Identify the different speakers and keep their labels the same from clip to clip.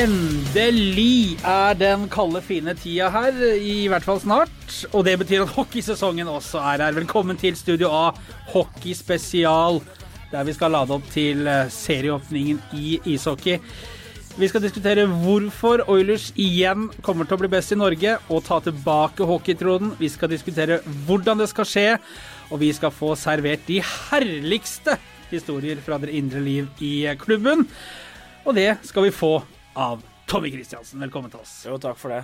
Speaker 1: Endelig er den kalde, fine tida her, i hvert fall snart. Og det betyr at hockeysesongen også er her. Velkommen til Studio A hockeyspesial, der vi skal lade opp til eh, serieåpningen i ishockey. Vi skal diskutere hvorfor Oilers igjen kommer til å bli best i Norge og ta tilbake hockeytronen. Vi skal diskutere hvordan det skal skje, og vi skal få servert de herligste historier fra det indre liv i klubben. Og det skal vi få av Tommy Kristiansen. Velkommen til oss.
Speaker 2: Jo, takk for det.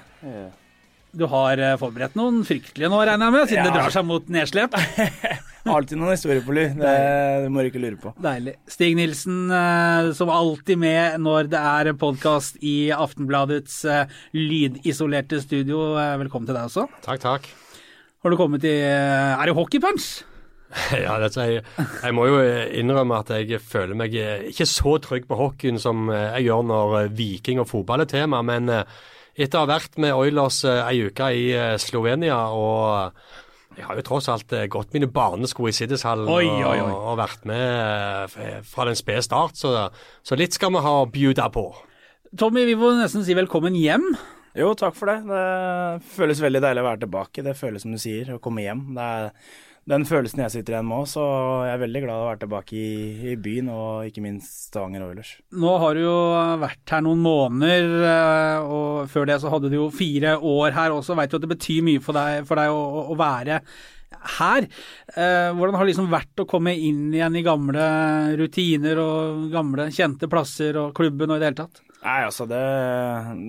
Speaker 1: Du har eh, forberedt noen fryktelige nå, regner jeg med, siden
Speaker 2: Ja.
Speaker 1: det drar seg mot nedslep.
Speaker 2: Alltid noen historier på lur. Det, det må du ikke lure på.
Speaker 1: Deilig. Stig Nilsen, eh, som alltid med når det er podkast i Aftenbladets eh, lydisolerte studio. Velkommen til deg også.
Speaker 3: Takk, takk.
Speaker 1: Har du kommet i Er det hockeypunch?
Speaker 3: Ja, dette, jeg, jeg må jo innrømme at jeg føler meg eh, ikke så trygg på hockeyen som eh, jeg gjør når eh, Viking og fotball er tema, men eh, etter å ha vært med Oilers eh, ei uke i eh, Slovenia og jeg har jo tross alt eh, gått mine barnesko i Siddishallen. Og, og vært med eh, fra den spede start, så, så litt skal vi ha bjuda på.
Speaker 1: Tommy, vi må nesten si velkommen hjem.
Speaker 2: Jo, takk for det. Det føles veldig deilig å være tilbake. Det føles som du sier, å komme hjem. Det er den følelsen jeg sitter igjen med òg, så jeg er veldig glad å være tilbake i, i byen, og ikke minst Stavanger Oilers.
Speaker 1: Nå har du jo vært her noen måneder, eh, og før det så hadde du jo fire år her også. Veit jo at det betyr mye for deg, for deg å, å- å være her. Eh, Hvordan har det liksom vært å komme inn igjen i gamle rutiner og gamle kjente plasser og klubben og i det hele tatt?
Speaker 2: Nei, altså, det,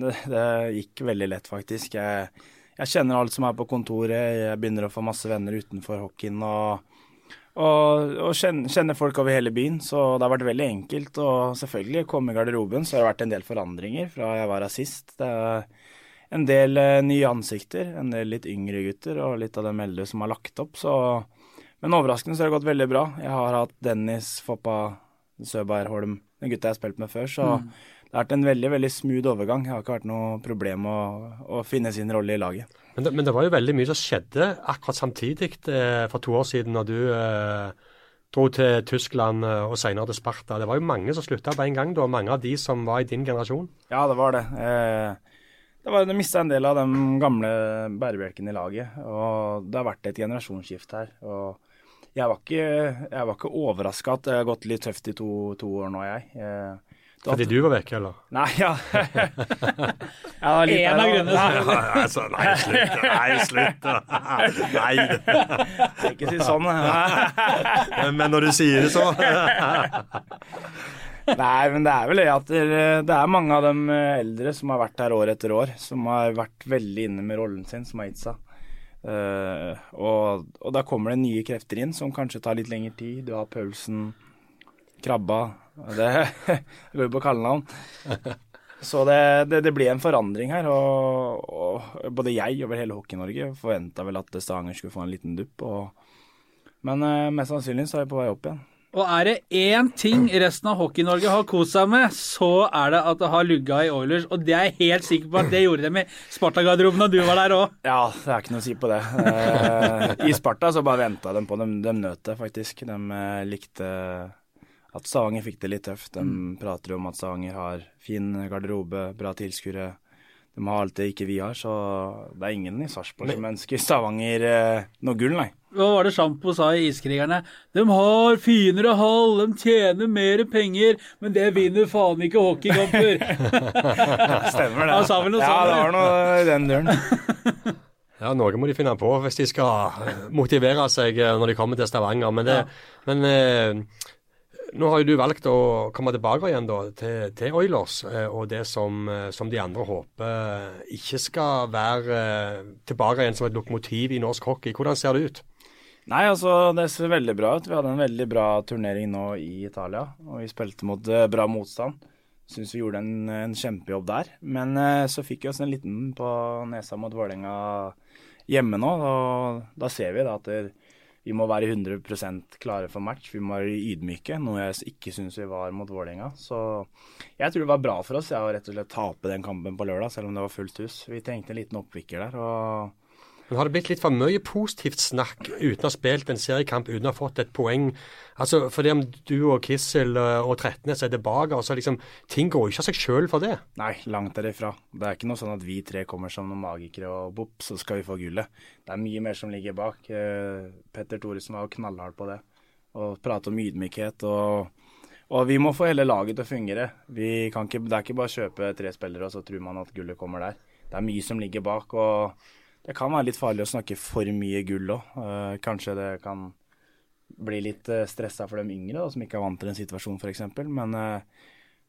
Speaker 2: det, det gikk veldig lett, faktisk. Jeg, jeg kjenner alt som er på kontoret, jeg begynner å få masse venner utenfor hockeyen. og og, og kjenner, folk over hele byen, så det har vært veldig enkelt. Og selvfølgelig, komme i garderoben, så har det vært en del forandringer fra jeg var her sist. Det er en del eh, nye ansikter, en del litt yngre gutter og litt av dem eldre som har lagt opp. Så, men overraskende så har det gått veldig bra. Jeg har hatt Dennis Foppa Søberg Holm, den gutta jeg har spilt med før, så det har vært en veldig veldig smooth overgang. Det har ikke vært noe problem å, å finne sin rolle i laget.
Speaker 3: Men det, men det var jo veldig mye som skjedde akkurat samtidig eh, for to år siden, når du eh, dro til Tyskland eh, og senere til Sparta. Det var jo mange som slutta på en gang, da, mange av de som var i din generasjon.
Speaker 2: Ja, det var det. Eh, det var, du mista en del av de gamle bærebjelkene i laget. Og det har vært et generasjonsskifte her. Og jeg var ikke, jeg var ikke overraska at det har gått litt tøft i to, to år nå, jeg. Eh,
Speaker 3: Fordi du var vekke, eller?
Speaker 2: Nei, ja. ja
Speaker 1: En av grunnene.
Speaker 2: Nei,
Speaker 3: Ja, altså, nei, slutt. Nei, slutt. Nei.
Speaker 2: ikke si sånn.
Speaker 3: Men når du sier det, så
Speaker 2: Nei, men det er vel det at det det er mange av de eldre som har vært her år etter år, som har vært veldig inne med rollen sin, som har gitt seg. Eh, og, og da kommer det nye krefter inn som kanskje tar litt lengre tid. Du har Paulsen, Krabba Det, går jo på kallenavn. Så det, det, det blir en forandring her. Og, og både jeg og vel hele Hockey-Norge forventa vel at Stavanger skulle få en liten dupp. Og, men eh, mest sannsynlig så er vi på vei opp igjen.
Speaker 1: Og er det én ting resten av Hockey-Norge har kost seg med, så er det at det har lugga i Oilers. Og det er jeg helt sikker på at det gjorde dem i Sparta-garderoben da du var der òg.
Speaker 2: Ja, det er ikke noe å si på det. Eh, I Sparta så bare venta de på dem. De nøt det faktisk. De eh, likte at Stavanger fikk det litt tøft. De prater om at Stavanger har fin garderobe, bra tilskuere. De har alt det ikke vi har, så det er ingen i Sarpsborg som ønsker Stavanger eh, noe gull, nei.
Speaker 1: Hva var det Sjampo sa i Iskrigerne? De har finere hall, de tjener mer penger, men det vinner faen ikke hockeykamper.
Speaker 2: Stemmer det.
Speaker 1: Han sa vel noe
Speaker 2: ja,
Speaker 1: sånt,
Speaker 2: det var noe i den duren.
Speaker 3: Ja, noe må de finne på hvis de skal motivere seg eh, når de kommer til Stavanger. Men, det, men eh, nå har jo du valgt å komme tilbake igjen da, til, til Oilers, eh, og det som, eh, som de andre håper ikke skal være eh, tilbake igjen som et lokomotiv i norsk hockey. Hvordan ser det ut?
Speaker 2: Nei, altså det ser veldig bra ut. Vi hadde en veldig bra turnering nå i Italia, og vi spilte mot eh, bra motstand. Syns vi gjorde en, en kjempejobb der. Men eh, så fikk vi oss en liten på nesa mot Vålerenga hjemme nå, og da ser vi da at det, vi må være 100% klare for match. Vi må være ydmyke, noe jeg ikke syns vi var mot Vålerenga. Så jeg tror det var bra for oss ja, å rett og slett tape den kampen på lørdag, selv om det var fullt hus. Vi trengte en liten oppvikker der. og
Speaker 3: Men har det blitt litt for mye positivt snakk uten å ha spilt en seriekamp, uten å ha fått et poeng? Altså, Fordi om du og Kissel eh, og Trettenes er tilbake, så liksom, ting går jo ikke av seg sjøl for det.
Speaker 2: Nei, langt derifra. Det er ikke noe sånn at vi tre kommer som noen magikere og bopp, så skal vi få gullet. Det er mye mer som ligger bak. Eh, Petter Thoresen var jo knallhard på det. Og prate om ydmykhet. Og, og vi må få hele laget til å fungere. Ikke, det er ikke bare å kjøpe tre spillere, og så tror man at gullet kommer der. Det er mye som ligger bak. og det kan være litt farlig å snakke for mye gull òg. Uh, eh, kanskje det kan bli litt uh, stressa for de yngre da, som ikke er vant til en situasjon f.eks. Men uh,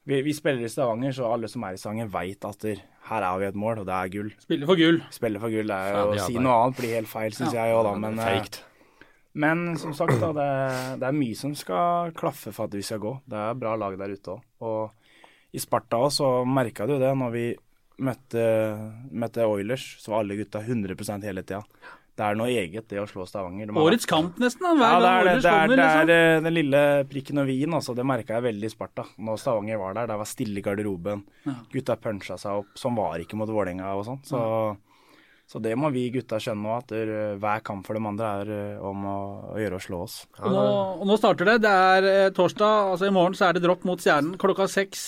Speaker 2: vi, vi, spiller i Stavanger, så alle som er i Stavanger veit at der, her er vi et mål, og det er gull.
Speaker 1: Spiller for gull.
Speaker 2: Spiller for gull. Det er, jo å si noe annet blir helt feil, syns ja. jeg òg, da. Men, uh, men, som sagt, da, det, det, er mye som skal klaffe for at vi skal gå. Det er bra lag der ute òg. Og i Sparta òg så merka du det når vi møtte, møtte Oilers, så var alle gutta 100 hele tida. Det er noe eget, det å slå Stavanger.
Speaker 1: De Årets kamp, nesten. Da.
Speaker 2: Hver ja, det er, det, det, er, det er liksom. den lille prikken og i-en. Altså, det merka jeg veldig i Sparta. Når Stavanger var der, det var stille i garderoben. Ja. Gutta puncha seg opp. Sånn var ikke mot Vålerenga og sånn. Så ja. Så det må vi gutta skjønne nå, at uh, hver kamp for de andre er uh, om å, gjøre å slå oss.
Speaker 1: Og nå, og nå, starter det. Det er uh, torsdag, altså i morgen så er det dropp mot Stjernen klokka seks.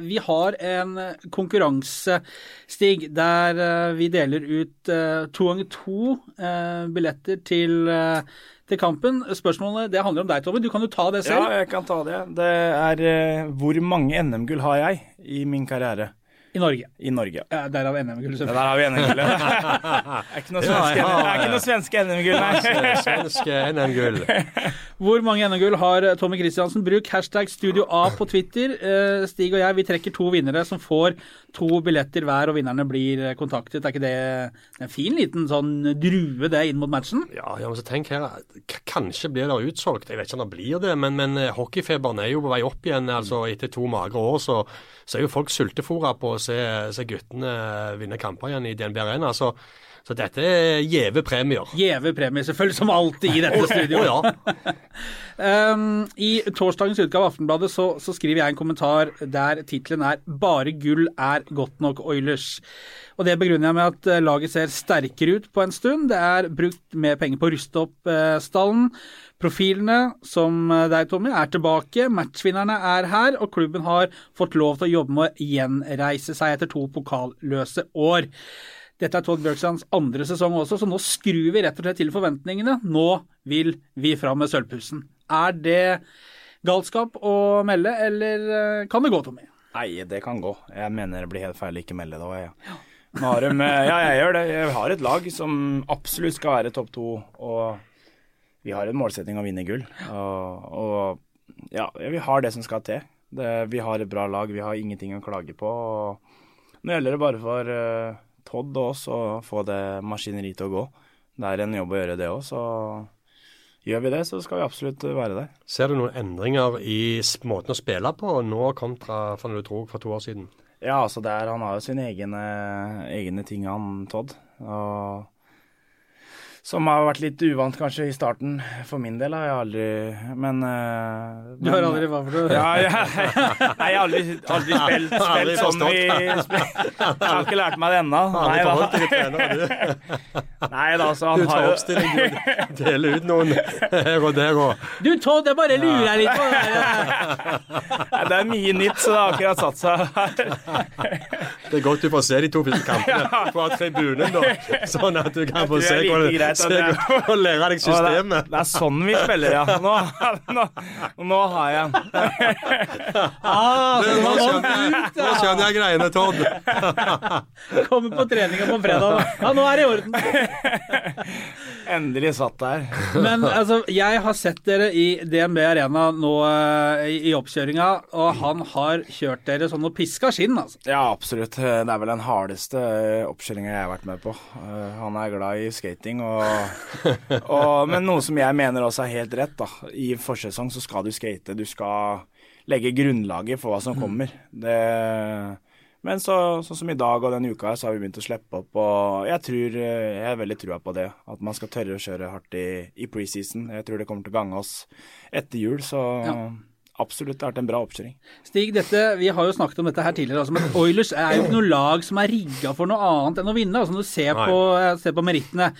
Speaker 1: vi har en konkurransestig der vi deler ut to ganger to billetter til til kampen. Spørsmålet det handler om deg, Tove. Du kan jo ta det selv.
Speaker 2: Ja, jeg kan ta det. Det er hvor mange NM-gull har jeg i min karriere?
Speaker 1: I Norge.
Speaker 2: I Norge.
Speaker 1: Ja, Derav NM-gull.
Speaker 2: Ja, der har vi NM-gull. det er ikke noe svenske, ja, ja, ja. svenske NM-gull,
Speaker 3: nei. Svenske NM-gull.
Speaker 1: Hvor mange NM-gull har Tommy Kristiansen? Bruk hashtag Studio A på Twitter. Eh, Stig og jeg vi trekker to vinnere som får to billetter hver, og vinnerne blir kontaktet. Er ikke det en fin liten sånn drue det inn mot matchen?
Speaker 3: Ja, ja men så tenk her, kanskje blir det utsolgt. Jeg vet ikke om det blir det, men, men eh, hockeyfeberen er jo på vei opp igjen. altså Etter to magre år så, så er jo folk sultefòra på å se, se guttene vinne kamper igjen i DNB Arena. Så, så dette er gjeve premier.
Speaker 1: Gjeve premier, selvfølgelig, som alltid i dette studioet.
Speaker 3: oh, ja.
Speaker 1: um, I torsdagens utgave av Aftenbladet så, så, skriver jeg en kommentar der tittelen er 'Bare gull er godt nok Oilers'. Og Det begrunner jeg med at eh, laget ser sterkere ut på en stund. Det er brukt mer penger på å ruste opp eh, stallen. Profilene, som eh, deg, Tommy, er tilbake. Matchvinnerne er her, og klubben har fått lov til å jobbe med å gjenreise seg etter to pokalløse år. Dette er Todd Bjørksands andre sesong også, så nå skrur vi rett og slett til forventningene. Nå vil vi fram med sølvpulsen. Er det galskap å melde, eller eh, kan det gå, Tommy?
Speaker 2: Nei, det kan gå. Jeg mener det blir helt feil å ikke melde det jeg. Ja. De, ja, jeg gjør det. Jeg har et lag som absolutt skal være topp to. Og vi har en målsetting å vinne gull. Og, og ja, vi har det som skal til. Det, vi har et bra lag, vi har ingenting å klage på. Og nå gjelder det bare for uh, Todd og oss å få det maskineriet til å gå. Det er en jobb å gjøre det òg, så gjør vi det, så skal vi absolutt være der.
Speaker 3: Ser du noen endringer i måten å spille på nå kontra for når du dro for to år siden?
Speaker 2: Ja, altså der, han har jo sine egne, egne ting, han Todd. Og som har vært litt uvant kanskje i starten. For min del har jeg aldri Men men
Speaker 1: Du har aldri hva for noe?
Speaker 2: Ja, ja, nei, jeg har aldri, aldri spilt, spilt sånn vi Jeg har ikke lært meg det ennå.
Speaker 3: Nei, da.
Speaker 2: nei da, så han
Speaker 3: du tar oppstilling, du deler ut noen her og der og
Speaker 1: Du Todd, jeg bare lurer deg litt på
Speaker 2: det Det er mye nytt, så det har akkurat satt seg
Speaker 3: Det er godt du får se de to første kampene fra tribunen, da. Sånn at du kan få se hvordan greit. Å lære deg systemet.
Speaker 2: Det er sånn vi spiller, ja. Nå, nå, nå har jeg den.
Speaker 3: Ah, nå, nå skjønner jeg greiene, Todd.
Speaker 1: Kommer på treninga på fredag. Ja, nå er det i orden.
Speaker 2: Endelig satt der.
Speaker 1: Men altså, jeg har sett dere i DNB Arena nå uh, i, i, oppkjøringa, og han har kjørt dere sånn og piska skinn, altså.
Speaker 2: Ja, absolutt. Det er vel den hardeste oppkjøringa jeg har vært med på. Uh, han er glad i skating, og, og, men noe som jeg mener også er helt rett, da. I forsesong så skal du skate. Du skal legge grunnlaget for hva som mm. kommer. Det men så, sånn som i dag og denne uka her, så har vi begynt å slippe opp. Og jeg tror, jeg har veldig trua på det. At man skal tørre å kjøre hardt i, i preseason. Jeg tror det kommer til å gange oss etter jul. Så ja. absolutt det har vært en bra oppkjøring.
Speaker 1: Stig, dette, vi har jo snakket om dette her tidligere. Altså, men Oilers er jo ikke noe lag som er rigga for noe annet enn å vinne. Altså, når du ser på, ser på merittene.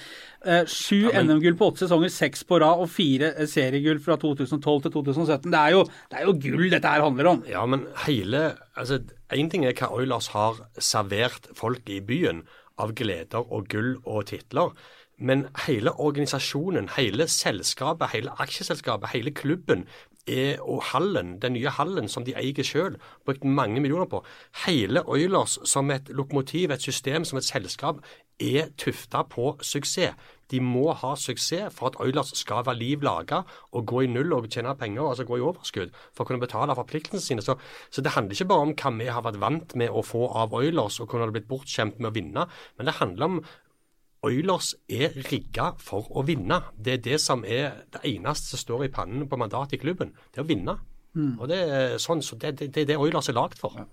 Speaker 1: Eh, Sju
Speaker 3: Ja,
Speaker 1: NM-gull på åtte sesonger, seks på rad, og fire eh, seriegull fra 2012 til 2017. Det er, jo, det er jo gull dette her handler om.
Speaker 3: Ja, men hele altså, Én ting er hva Oilers har servert folk i byen av gleder og gull og titler. Men hele organisasjonen, hele selskapet, hele aksjeselskapet, hele klubben er, og hallen, den nye hallen som de eier sjøl, brukt mange millioner på. Hele Oilers som et lokomotiv, et system, som et selskap, er tufta på suksess. De må ha suksess for at Oilers skal være liv laga og gå i null og tjene penger, altså gå i overskudd, for å kunne betale forpliktelsene sine. Så, så det handler ikke bare om hva vi har vært vant med å få av Oilers og kunne blitt bortskjemt med å vinne, men det handler om Oilers er rigga for å vinne. Det er det som er det eneste som står i pannen på mandatet i klubben. Det er å vinne. Og det er sånn, så det, det, det er det Oilers er lagd for.
Speaker 1: Det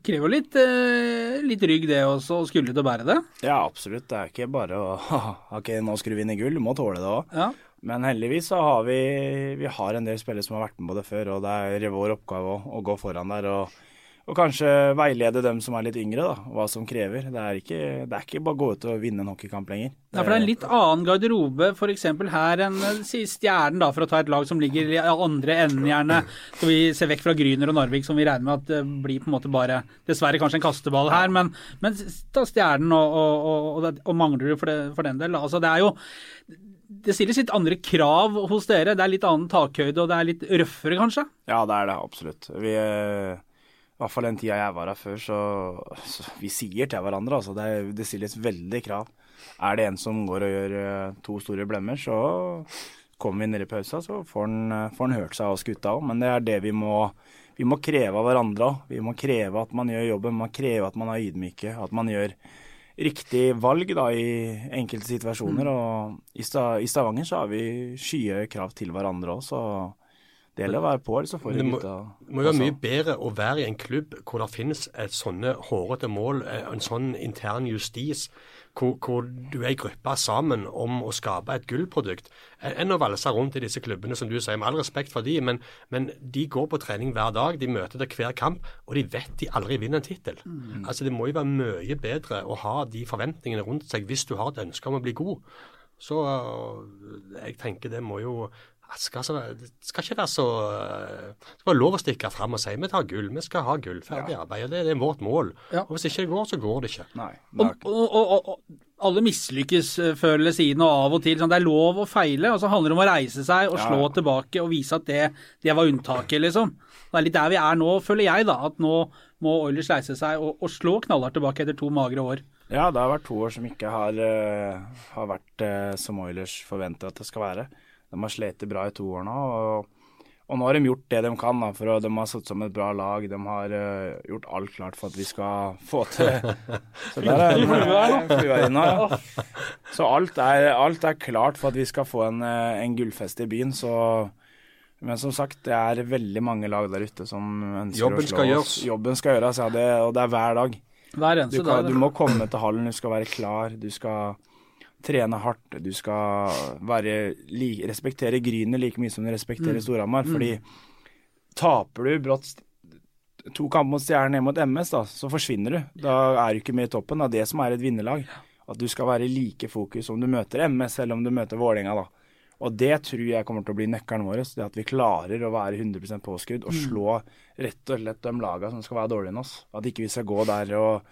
Speaker 1: krever jo litt, eh, litt rygg det også, og skulle til å bære det.
Speaker 2: Ja, absolutt. Det er ikke bare å Ok, nå skal du vinne gull. Du må tåle det òg.
Speaker 1: Ja.
Speaker 2: Men heldigvis så har vi, vi har en del spillere som har vært med på det før, og det er vår oppgave å, å gå foran der og, og kanskje veilede dem som er litt yngre, da, hva som krever. Det er ikke, det er ikke bare å gå ut og vinne en hockeykamp lenger.
Speaker 1: Ja, for det er en litt annen garderobe f.eks. her enn eh, Stjernen, da, for å ta et lag som ligger i andre enden, gjerne. Så vi ser vekk fra Gryner og Narvik, som vi regner med at det blir på en måte bare Dessverre kanskje en kasteball her, men, men ta Stjernen og, og, og, og, Manglerud for, for den del. Altså, det er jo det stilles litt andre krav hos dere. Det er litt annen takhøyde, og det er litt røffere, kanskje?
Speaker 2: Ja, det er det absolutt. Vi, eh, I hvert fall den tida jeg var her før, så, så vi sier til hverandre. Altså, det, det stilles veldig krav. Er det en som går og gjør eh, to store blemmer, så kommer vi ned i pausa, så får han, eh, hørt seg av oss gutta òg. Men det er det vi må, vi må kreve av hverandre òg. Vi må kreve at man gjør jobben. Man kreve at man er ydmyke. At man gjør riktig valg da, i enkelte situasjoner. Og i, Sta i Stavanger så har vi skyhøye krav til hverandre òg, så det gjelder å være på, så får
Speaker 3: Men det må-
Speaker 2: gutta
Speaker 3: Det må jo være mye bedre å være i en klubb hvor det finnes et sånne hårete mål, eh, en sånn intern justis, hvor, hvor du er i gruppa sammen om å skape et gullprodukt, enn å valse rundt i disse klubbene, som du sier. Med all respekt for de, men, men de går på trening hver dag, de møter til hver kamp, og de vet de aldri vinner en tittel. Altså, det må jo være mye bedre å ha de forventningene rundt seg hvis du har et ønske om å bli god. Så jeg tenker det må jo skal, så, skal ikke være så øh, Det skal være lov å stikke fram og si vi tar gull, vi skal ha gull. Ferdig arbeid. og Det, det er vårt mål.
Speaker 1: Ja.
Speaker 3: Og Hvis ikke det går, så går det ikke.
Speaker 2: Nei.
Speaker 1: Og, og, og, og, alle mislykkes eh, før eller siden, og av og til. Sånn, det er lov å feile, og så handler det om å reise seg og
Speaker 2: Ja,
Speaker 1: slå
Speaker 2: ja.
Speaker 1: tilbake og vise at det, det var unntaket, liksom. Det er litt der vi er nå, føler jeg, da. At nå må Oilers reise seg og, og slå knallhardt tilbake etter to magre år.
Speaker 2: Ja, det har vært to år som ikke har, eh, har vært eh, som Oilers forventer at det skal være. De har slitt bra i to år nå. Og, og nå har de gjort det de kan. Da, for De har satt sammen et bra lag. De har uh, gjort alt klart for at vi skal få til Så der er. Ja. Så alt er, alt er klart for at vi skal få en, eh, en gullfest i byen. Så men som sagt, det er veldig mange lag der ute som ønsker
Speaker 3: Jobben
Speaker 2: å slå
Speaker 3: skal
Speaker 2: oss.
Speaker 3: gjøres.
Speaker 2: Jobben skal gjøres, ja. Det, og det er hver dag.
Speaker 1: Hver
Speaker 2: Du, kan,
Speaker 1: dag.
Speaker 2: du må komme til hallen, du skal være klar, du skal trene hardt. Du skal være, li, respektere Gryner like mye som du respekterer
Speaker 1: Mm.
Speaker 2: Storhamar. Fordi taper du brått to kamper mot Stjernen ned mot MS, da, så forsvinner du. Da er du ikke med i toppen. Det er det som er et vinnerlag. At du skal være like fokus om du møter MS eller om du møter Vålerenga. da. Og det tror jeg kommer til å bli nøkkelen vår. Det at vi klarer å være 100% påskrudd og slå rett og slett de lagene som skal være dårligere enn oss. At ikke vi skal gå der og,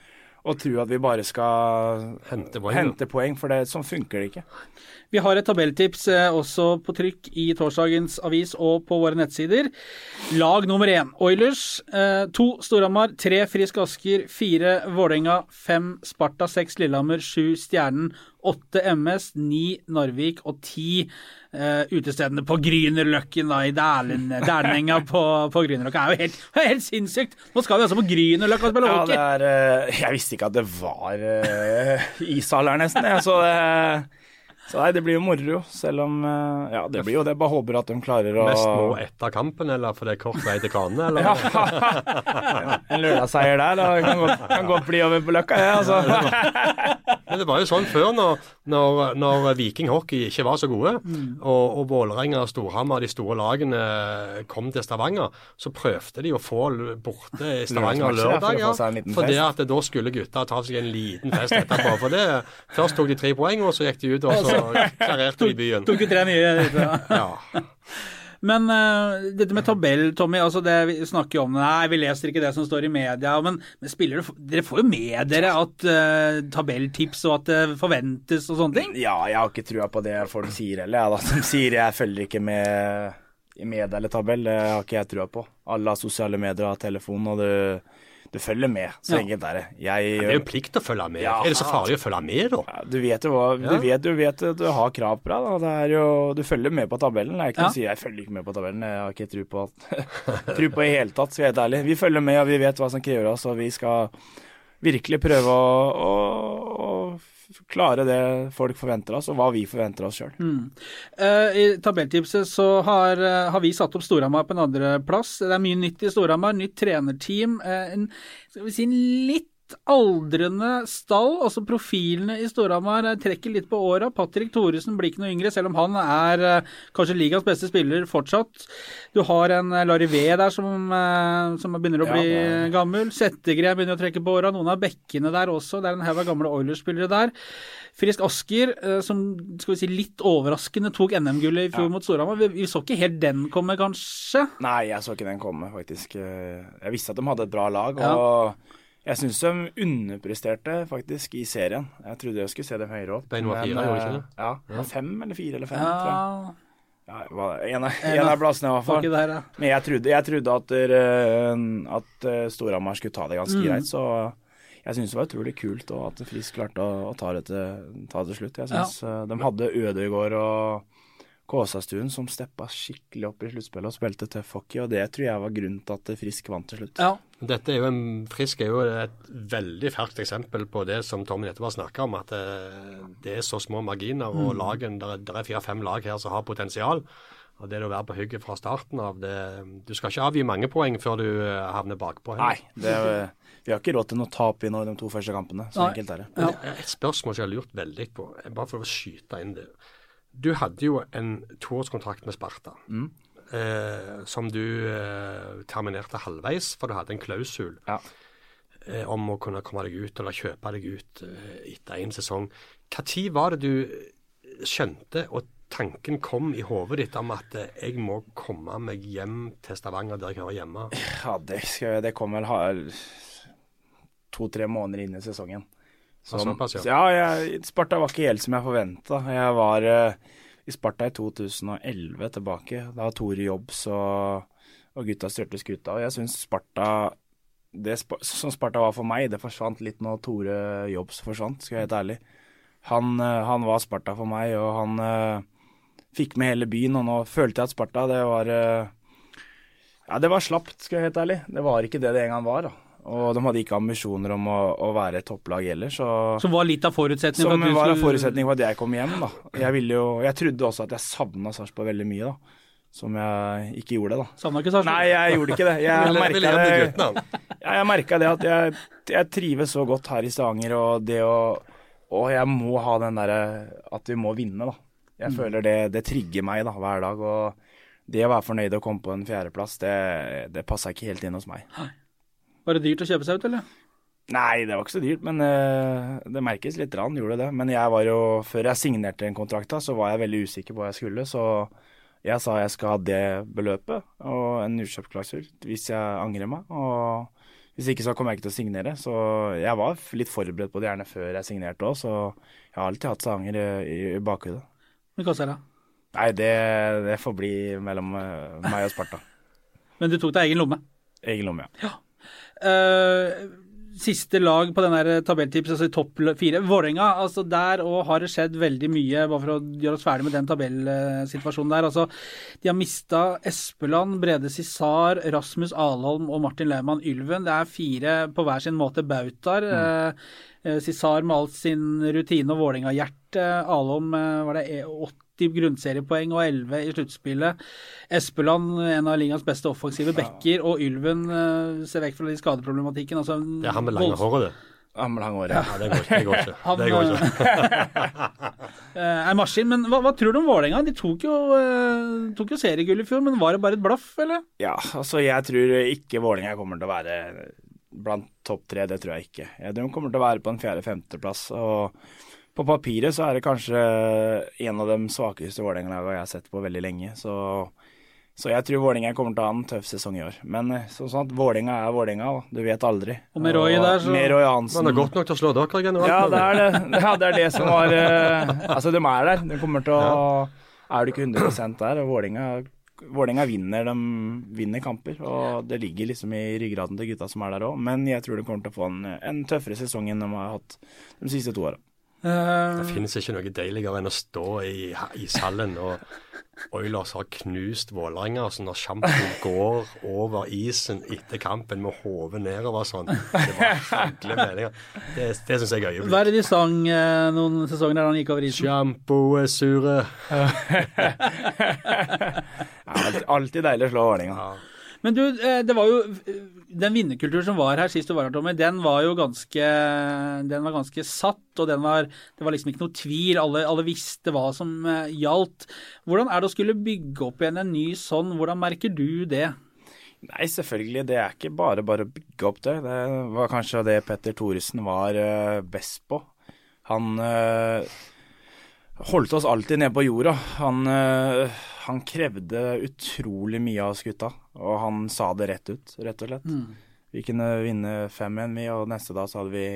Speaker 2: og tro at vi bare skal
Speaker 3: Hente poeng.
Speaker 2: hente poeng, for det, sånn funker det ikke.
Speaker 1: Vi har et tabelltips eh, også på trykk i torsdagens avis og på våre nettsider. Lag nummer én Oilers. Eh, to Storhamar, tre Frisk Asker, fire Vålerenga, fem Sparta, seks Lillehammer, sju Stjernen, åtte MS, 9 Narvik og 10 eh, utestedene på Grünerløkken i Dælen, Dælenenga på, på Grünerløkka. Det er jo helt, helt sinnssykt! Nå skal vi altså på Grünerløkka og spille
Speaker 2: Ja,
Speaker 1: hockey!
Speaker 2: det er, eh, jeg visste ikke at det var uh, ishall her, nesten. Jeg, så det, så nei, det blir jo moro, selv om eh, Ja, det blir jo det. Bare håper at de klarer å
Speaker 3: Mest nå etter kampen, eller for det er kort vei til kranene, eller?
Speaker 2: En lørdagsseier der, da kan godt, kan godt bli over på Løkka, det. altså.
Speaker 3: Men det var jo sånn før, når, når, når Viking hockey ikke var så gode,
Speaker 1: Mm.
Speaker 3: og, og Vålerenga og Storhamar, de store lagene, kom til Stavanger, så prøvde de å få borte i Stavanger
Speaker 2: lørdag, ja, for det
Speaker 3: at da skulle gutta ta seg en liten fest etterpå. For det, først tok de tre poeng, og så gikk de ut og så klarerte de byen.
Speaker 1: Tok jo tre nye?
Speaker 3: Ja.
Speaker 1: Men uh, dette med tabell, Tommy. altså det Vi snakker jo om. Nei, vi leser ikke det som står i media. Men, men du, dere får jo med dere at uh, tabelltips og at det forventes og sånne ting?
Speaker 2: Ja, jeg har ikke trua på det folk sier heller. Jeg, som sier jeg følger ikke med i media eller tabell. Det har ikke jeg trua på. Alle har sosiale medier og telefon, og du, du følger med. Så
Speaker 1: Ja.
Speaker 2: enkelt er det. Jeg,
Speaker 3: Det er jo plikt å følge med.
Speaker 2: Ja.
Speaker 3: Er det så farlig å følge med, da?
Speaker 2: Ja, du vet jo hva
Speaker 3: Ja.
Speaker 2: du, vet, du vet du har krav på deg. Da. Det jo, du følger med på tabellen. Jeg kan
Speaker 1: Ja.
Speaker 2: si jeg følger ikke med på tabellen. Jeg har ikke tro på at tro på i hele tatt, skal jeg være ærlig. Vi følger med, og vi vet hva som krever oss, og vi skal virkelig prøve å, å, å klare det folk forventer oss, og hva vi forventer oss sjøl.
Speaker 1: Mm. Eh, I tabelltipset så har, eh, har vi satt opp Storhamar på en andreplass. Det er mye nytt i Storhamar. Nytt trenerteam. eh, en, skal vi si, en litt aldrende stall. Altså profilene i Storhamar eh, trekker litt på åra. Patrick Thoresen blir ikke noe yngre, selv om han er eh, kanskje ligas beste spiller fortsatt. Du har en eh, Larivé der som, eh, som begynner å
Speaker 2: Ja,
Speaker 1: bli
Speaker 2: det er-
Speaker 1: gammel. Settegren begynner å trekke på åra. Noen av bekkene der også. Det er en haug av gamle Oilers-spillere der. Frisk Asker, eh, som skal vi si, litt overraskende tok NM-gullet i fjor
Speaker 2: Ja.
Speaker 1: mot Storhamar. Vi, vi så ikke helt den komme, kanskje?
Speaker 2: Nei, jeg så ikke den komme, faktisk. Jeg visste at de hadde et bra lag,
Speaker 1: Ja.
Speaker 2: Jeg syns de underpresterte faktisk i serien. Jeg trodde jeg skulle se dem høyere opp.
Speaker 3: Ble var
Speaker 2: men,
Speaker 3: fire, gjorde de ikke
Speaker 2: eh,
Speaker 3: det?
Speaker 2: Ja, ja. fem eller fire eller fem, tror jeg.
Speaker 1: Ja,
Speaker 2: Ja, en, av,
Speaker 1: En av-
Speaker 2: plassene i hvert fall.
Speaker 1: der, ja.
Speaker 2: Men jeg trodde, jeg trodde at, uh, at eh, Storhamar skulle ta det ganske
Speaker 1: Mm.
Speaker 2: greit, så jeg syns det var utrolig kult og at Frisk klarte å, å ta, det til, ta det til slutt. Jeg synes eh, De hadde Ødegaard og Kåsastuen som steppa skikkelig opp i sluttspillet og spilte tøff hockey, og det tror jeg var grunnen til at Frisk vant til slutt.
Speaker 1: ja.
Speaker 3: Dette er jo en, Frisk er jo et veldig ferskt eksempel på det som Tommy nettopp har snakka om, at eh, det er så små marginer. Og lagen, der, er- der er fire-fem lag her som har potensial. Og det er å være på hugget fra starten av det Du skal ikke avgi mange poeng før du eh, havner bakpå.
Speaker 2: Nei, det, vi har ikke råd til noe tap i noen av de to første kampene. Så
Speaker 1: Nei.
Speaker 2: enkelt er det.
Speaker 1: Ja.
Speaker 3: Er Et spørsmål som jeg har lurt veldig på, bare for å skyte inn det. Du hadde jo en toårskontrakt med Sparta,
Speaker 2: Mm.
Speaker 3: eh, som du eh, terminerte halvveis, for du hadde en klausul
Speaker 2: Ja.
Speaker 3: eh, om å kunne komme deg ut eller kjøpe deg ut eh, etter en sesong. Når var det du skjønte og tanken kom i hodet ditt om at eh, jeg må komme meg hjem til Stavanger der jeg hører hjemme?
Speaker 2: Ja, det, skal, det kom vel to-tre måneder inn i sesongen.
Speaker 3: Ja, såpass, ja.
Speaker 2: jeg, Sparta var ikke helt som jeg forventa. Jeg var uh, i Sparta i 2011 tilbake. Da var Tore Jobbs og, og gutta styrte skuta. Og jeg syns Sparta det som Sparta var for meg, det forsvant litt når Tore Jobbs forsvant, skal jeg være helt ærlig. Han, eh, han var Sparta for meg, og han uh, fikk med hele byen. Og nå følte jeg at Sparta, det var uh, Ja, det var slapt, skal jeg være helt ærlig. Det var ikke det det en gang var. da. Og de hadde ikke ambisjoner om å, å være et topplag heller, så
Speaker 1: Som var litt av forutsetningen
Speaker 2: Som
Speaker 1: for
Speaker 2: var en
Speaker 1: skulle-
Speaker 2: forutsetning for at jeg kom hjem, da. Jeg ville jo Jeg trodde også at jeg savna Sarpsborg veldig mye, da. Som jeg ikke gjorde, da.
Speaker 1: Savna ikke Sarpsborg?
Speaker 2: Nei, jeg gjorde ikke det. Jeg merka det, jeg det at jeg, jeg trives så godt her i Stavanger, og det å Og jeg må ha den derre at vi må vinne, da. Jeg føler det, det trigger meg da, hver dag. Og det å være fornøyd og komme på en fjerdeplass, det, det passa ikke helt inn hos meg.
Speaker 1: Var det dyrt å kjøpe seg ut, eller?
Speaker 2: Nei, det var ikke så dyrt, men eh, det merkes litt, rann, gjorde det. Men jeg var jo, før jeg signerte den kontrakta, så var jeg veldig usikker på hva jeg skulle. Så jeg sa jeg skal ha det beløpet og en utkjøpsklausul hvis jeg angrer meg. Og hvis ikke så kommer jeg ikke til å signere. Så jeg var litt forberedt på det gjerne før jeg signerte òg, så jeg har alltid hatt sanger i, i, bakhodet.
Speaker 1: Hvor mye koster det?
Speaker 2: Nei, det, det får bli mellom eh, meg og Sparta.
Speaker 1: Men du tok deg egen lomme.
Speaker 2: Egen lomme, ja.
Speaker 1: Eh, siste lag på den der altså topp fire. Vålerenga, altså der òg har det skjedd veldig mye, bare for å gjøre oss ferdig med den tabellsituasjonen der. Altså, de har mista Espeland, Brede Cissar, Rasmus Alholm og Martin Laumann Ylven. Det er fire på hver sin måte bautaer. Eh, eh, Cissar med all sin rutine og Vålerenga-hjerte. Alholm eh, var det 80 grunnseriepoeng og 11 i sluttspillet. Espeland, en av ligaens beste offensive backer, og Ylven eh, ser vekk fra de skadeproblematikken. Altså,
Speaker 3: Det er han med lange håret, det.
Speaker 2: Han med langhåret.
Speaker 3: Ja, det går ikke. Det går ikke.
Speaker 1: Han,
Speaker 3: Det går ikke.
Speaker 1: eh, er maskin. Men hva, hva tror du om Vålerenga? De tok jo, eh, tok jo seriegull i fjor, men var det bare et blaff, eller?
Speaker 2: Ja, altså jeg tror ikke Vålerenga kommer til å være blant topp tre, det tror jeg ikke. Ja, de kommer til å være på en fjerde-femteplass. Og på papiret så er det kanskje en av de svakeste Vålerenga-lagene jeg har sett på veldig lenge. Så, så jeg tror Vålerenga kommer til å ha en tøff sesong i år. Men sånn sånn at Vålerenga er Vålerenga, du vet aldri.
Speaker 1: Og med Roy der, så-
Speaker 2: Med Roy Hansen.
Speaker 3: Men det er godt nok til å slå dere generelt.
Speaker 2: Ja, det er det. Ja, det er det som var eh, Altså, de er der. De kommer til å Er du ikke 100 der, og Vålerenga Vålerenga vinner, de vinner kamper, og det ligger liksom i ryggraden til gutta som er der òg. Men jeg tror de kommer til å få en, en tøffere sesong enn de har hatt de siste to åra.
Speaker 1: Eh,
Speaker 3: Det finnes ikke noe deiligere enn å stå i ishallen og Oilers har knust Vålerenga. Altså når Sjampo går over isen etter kampen med hodet nedover sånn. Det var skikkelig meninger. Det, det syns jeg er øyeblikk.
Speaker 1: hva er det de sang eh, noen sesonger der han gikk over isen?
Speaker 3: Sjampo er sure.
Speaker 2: Ja, alltid, alltid deilig å slå Vålerenga.
Speaker 1: Men du, eh, det var jo Den vinnerkulturen som var her sist du var her, Tommy, den var jo ganske Den var ganske satt, og den var Det var liksom ikke noe tvil. Alle, alle visste hva som eh, gjaldt. Hvordan er det å skulle bygge opp igjen en ny sånn? Hvordan merker du det?
Speaker 2: Nei, selvfølgelig. Det er ikke bare bare å bygge opp det. Det var kanskje det Petter Thoresen var eh, best på. Han øh, holdt oss alltid nede på jorda. Han, eh, han krevde utrolig mye av oss gutta, og han sa det rett ut, rett og slett. Vi kunne vinne 5-1, vi, og neste dag så hadde vi,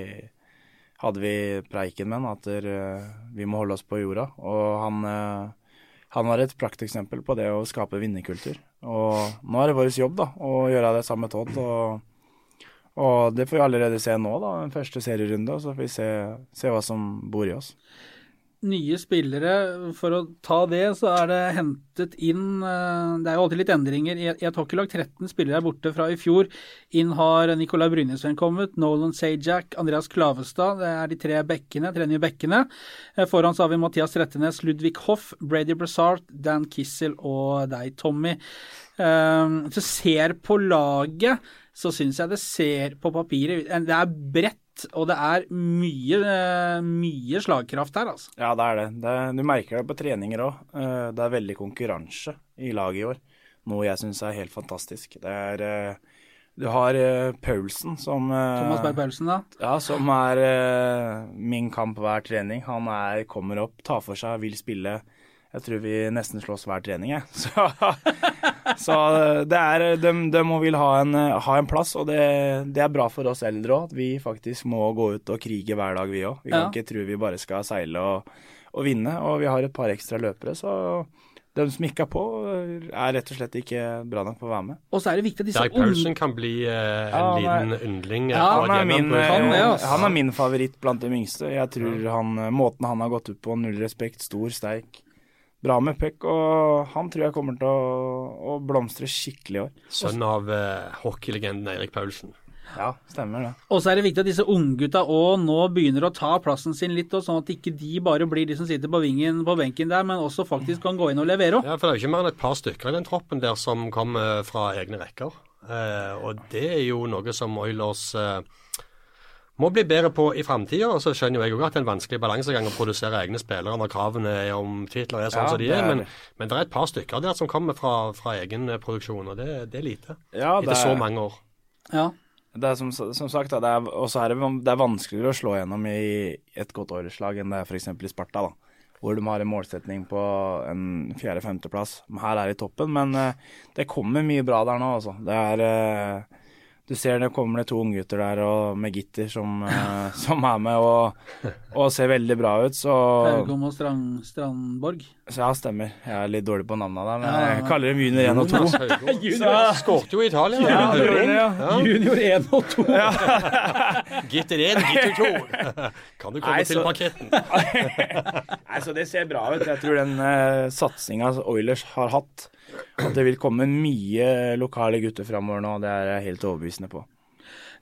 Speaker 2: hadde vi preiken med han at eh, vi må holde oss på jorda. Og han, eh, han var et prakteksempel på det å skape vinnerkultur. Og nå er det vår jobb da, å gjøre det samme med Todd. Og, og det får vi allerede se nå, da, den første serierunde. Så får vi se, se hva som bor i oss.
Speaker 1: Nye spillere, for å ta det, så er det hentet inn eh, Det er jo alltid litt endringer. I et hockeylag 13 spillere er borte fra i fjor. Inn har Nicolai Brynesen kommet, Nolan Sajak, Andreas Klavestad. Det er de tre bekkene, tre nye bekkene. Eh, Foran så har vi Mathias Rettenes, Ludvig Hoff, Brady Brassart, Dan Kissel og deg, Tommy. Eh, Hvis du ser på laget, så syns jeg det ser på papiret Det er bredt, og det er mye, eh, mye slagkraft her, altså.
Speaker 2: Ja, det er det. det du merker det på treninger òg. Det er veldig konkurranse i laget i år. Noe jeg syns er helt fantastisk. Det er eh, Du har eh, Paulsen som eh,
Speaker 1: Thomas Berg Paulsen, da.
Speaker 2: Ja, som er eh, min kamp hver trening. Han er, kommer opp, tar for seg, vil spille. Jeg tror vi nesten slåss hver trening, jeg. Så, så det er de, de må vil ha en, ha en plass, og det, det er bra for oss eldre òg. At vi faktisk må gå ut og krige hver dag, vi òg. Vi kan
Speaker 1: Ja.
Speaker 2: ikke tro vi bare skal seile og, og vinne. Og vi har et par ekstra løpere, så de som ikke er på, er rett og slett ikke bra nok på å være med.
Speaker 1: Og så er det viktig at disse Dag
Speaker 3: Paulsen kan bli eh, en
Speaker 2: Ja,
Speaker 3: liten yndling.
Speaker 1: Ja,
Speaker 2: Han er, min.
Speaker 1: Han
Speaker 2: eh, han er min favoritt blant de yngste. Jeg tror han, måten han har gått ut på, null respekt, stor, sterk, bra med puck, og han tror jeg kommer til å, å blomstre skikkelig i år.
Speaker 3: Sønn av eh, hockeylegenden Eirik Paulsen.
Speaker 2: Ja, stemmer det.
Speaker 1: Og så er det viktig at disse unggutta òg nå begynner å ta plassen sin litt, og sånn at ikke de bare blir de som sitter på vingen på benken der, men også faktisk kan gå inn og levere.
Speaker 3: Ja, for det er jo ikke mer enn et par stykker i den troppen der som kommer fra egne rekker. Eh, og det er jo noe som Oilers eh, må bli bedre på i framtida. Og så skjønner jo jeg òg at det er en vanskelig balansegang å produsere egne spillere når kravene er om titler er sånn
Speaker 2: Ja,
Speaker 3: som de er. Men, men det er et par stykker der som kommer fra, fra egen eh, produksjon, og det, det er lite.
Speaker 2: Ja, det
Speaker 3: Etter så mange år.
Speaker 1: Ja.
Speaker 2: det er som, som sagt, det er, også er det, det er vanskeligere å slå gjennom i et godt årslag enn det er f.eks. i Sparta. da. Hvor de har en målsetning på en fjerde-femteplass. Her er de i toppen, men eh, det kommer mye bra der nå, altså. Det er eh, Du ser det kommer det to unggutter der og med gitter som, eh, som er med og, og ser veldig bra ut, så
Speaker 1: Haugom og Strand, Strandborg.
Speaker 2: Så ja, stemmer. Jeg er litt dårlig på navnene der, men
Speaker 1: Ja,
Speaker 2: jeg kaller dem junior 1 og 2.
Speaker 3: junior. Skårte jo i Italia.
Speaker 2: Ja, ja.
Speaker 3: Ja.
Speaker 1: Junior 1 og 2.
Speaker 3: Gitter 1, gitter 2. Kan du komme
Speaker 2: Nei,
Speaker 3: til
Speaker 2: så-
Speaker 3: parketten?
Speaker 2: Nei, så Det ser bra ut. Jeg tror den uh, satsinga Oilers har hatt, at det vil komme mye lokale gutter framover nå, det er jeg helt overbevisende på.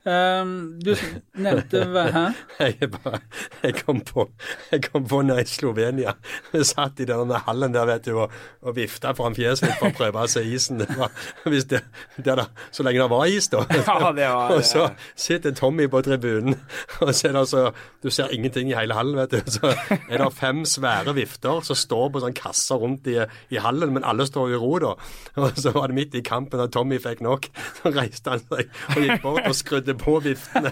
Speaker 1: Um, du nevnte Hæ?
Speaker 3: Jeg, bare, jeg, kom på, jeg kom på når jeg i Slovenia Vi satt i denne hallen der vet du, og, og vifta foran fjeset mitt for å prøve å se isen. Det var, hvis det, det da, så lenge det var is, da.
Speaker 2: Ja, det var-
Speaker 3: og så sitter Tommy på tribunen, og så er det altså Du ser ingenting i hele hallen, vet du. Så er det fem svære vifter som står på sånn kasser rundt i, i hallen, men alle står i ro, da. Og så var det midt i kampen da Tommy fikk nok. Så reiste han seg og gikk bort og skrudde på viftene,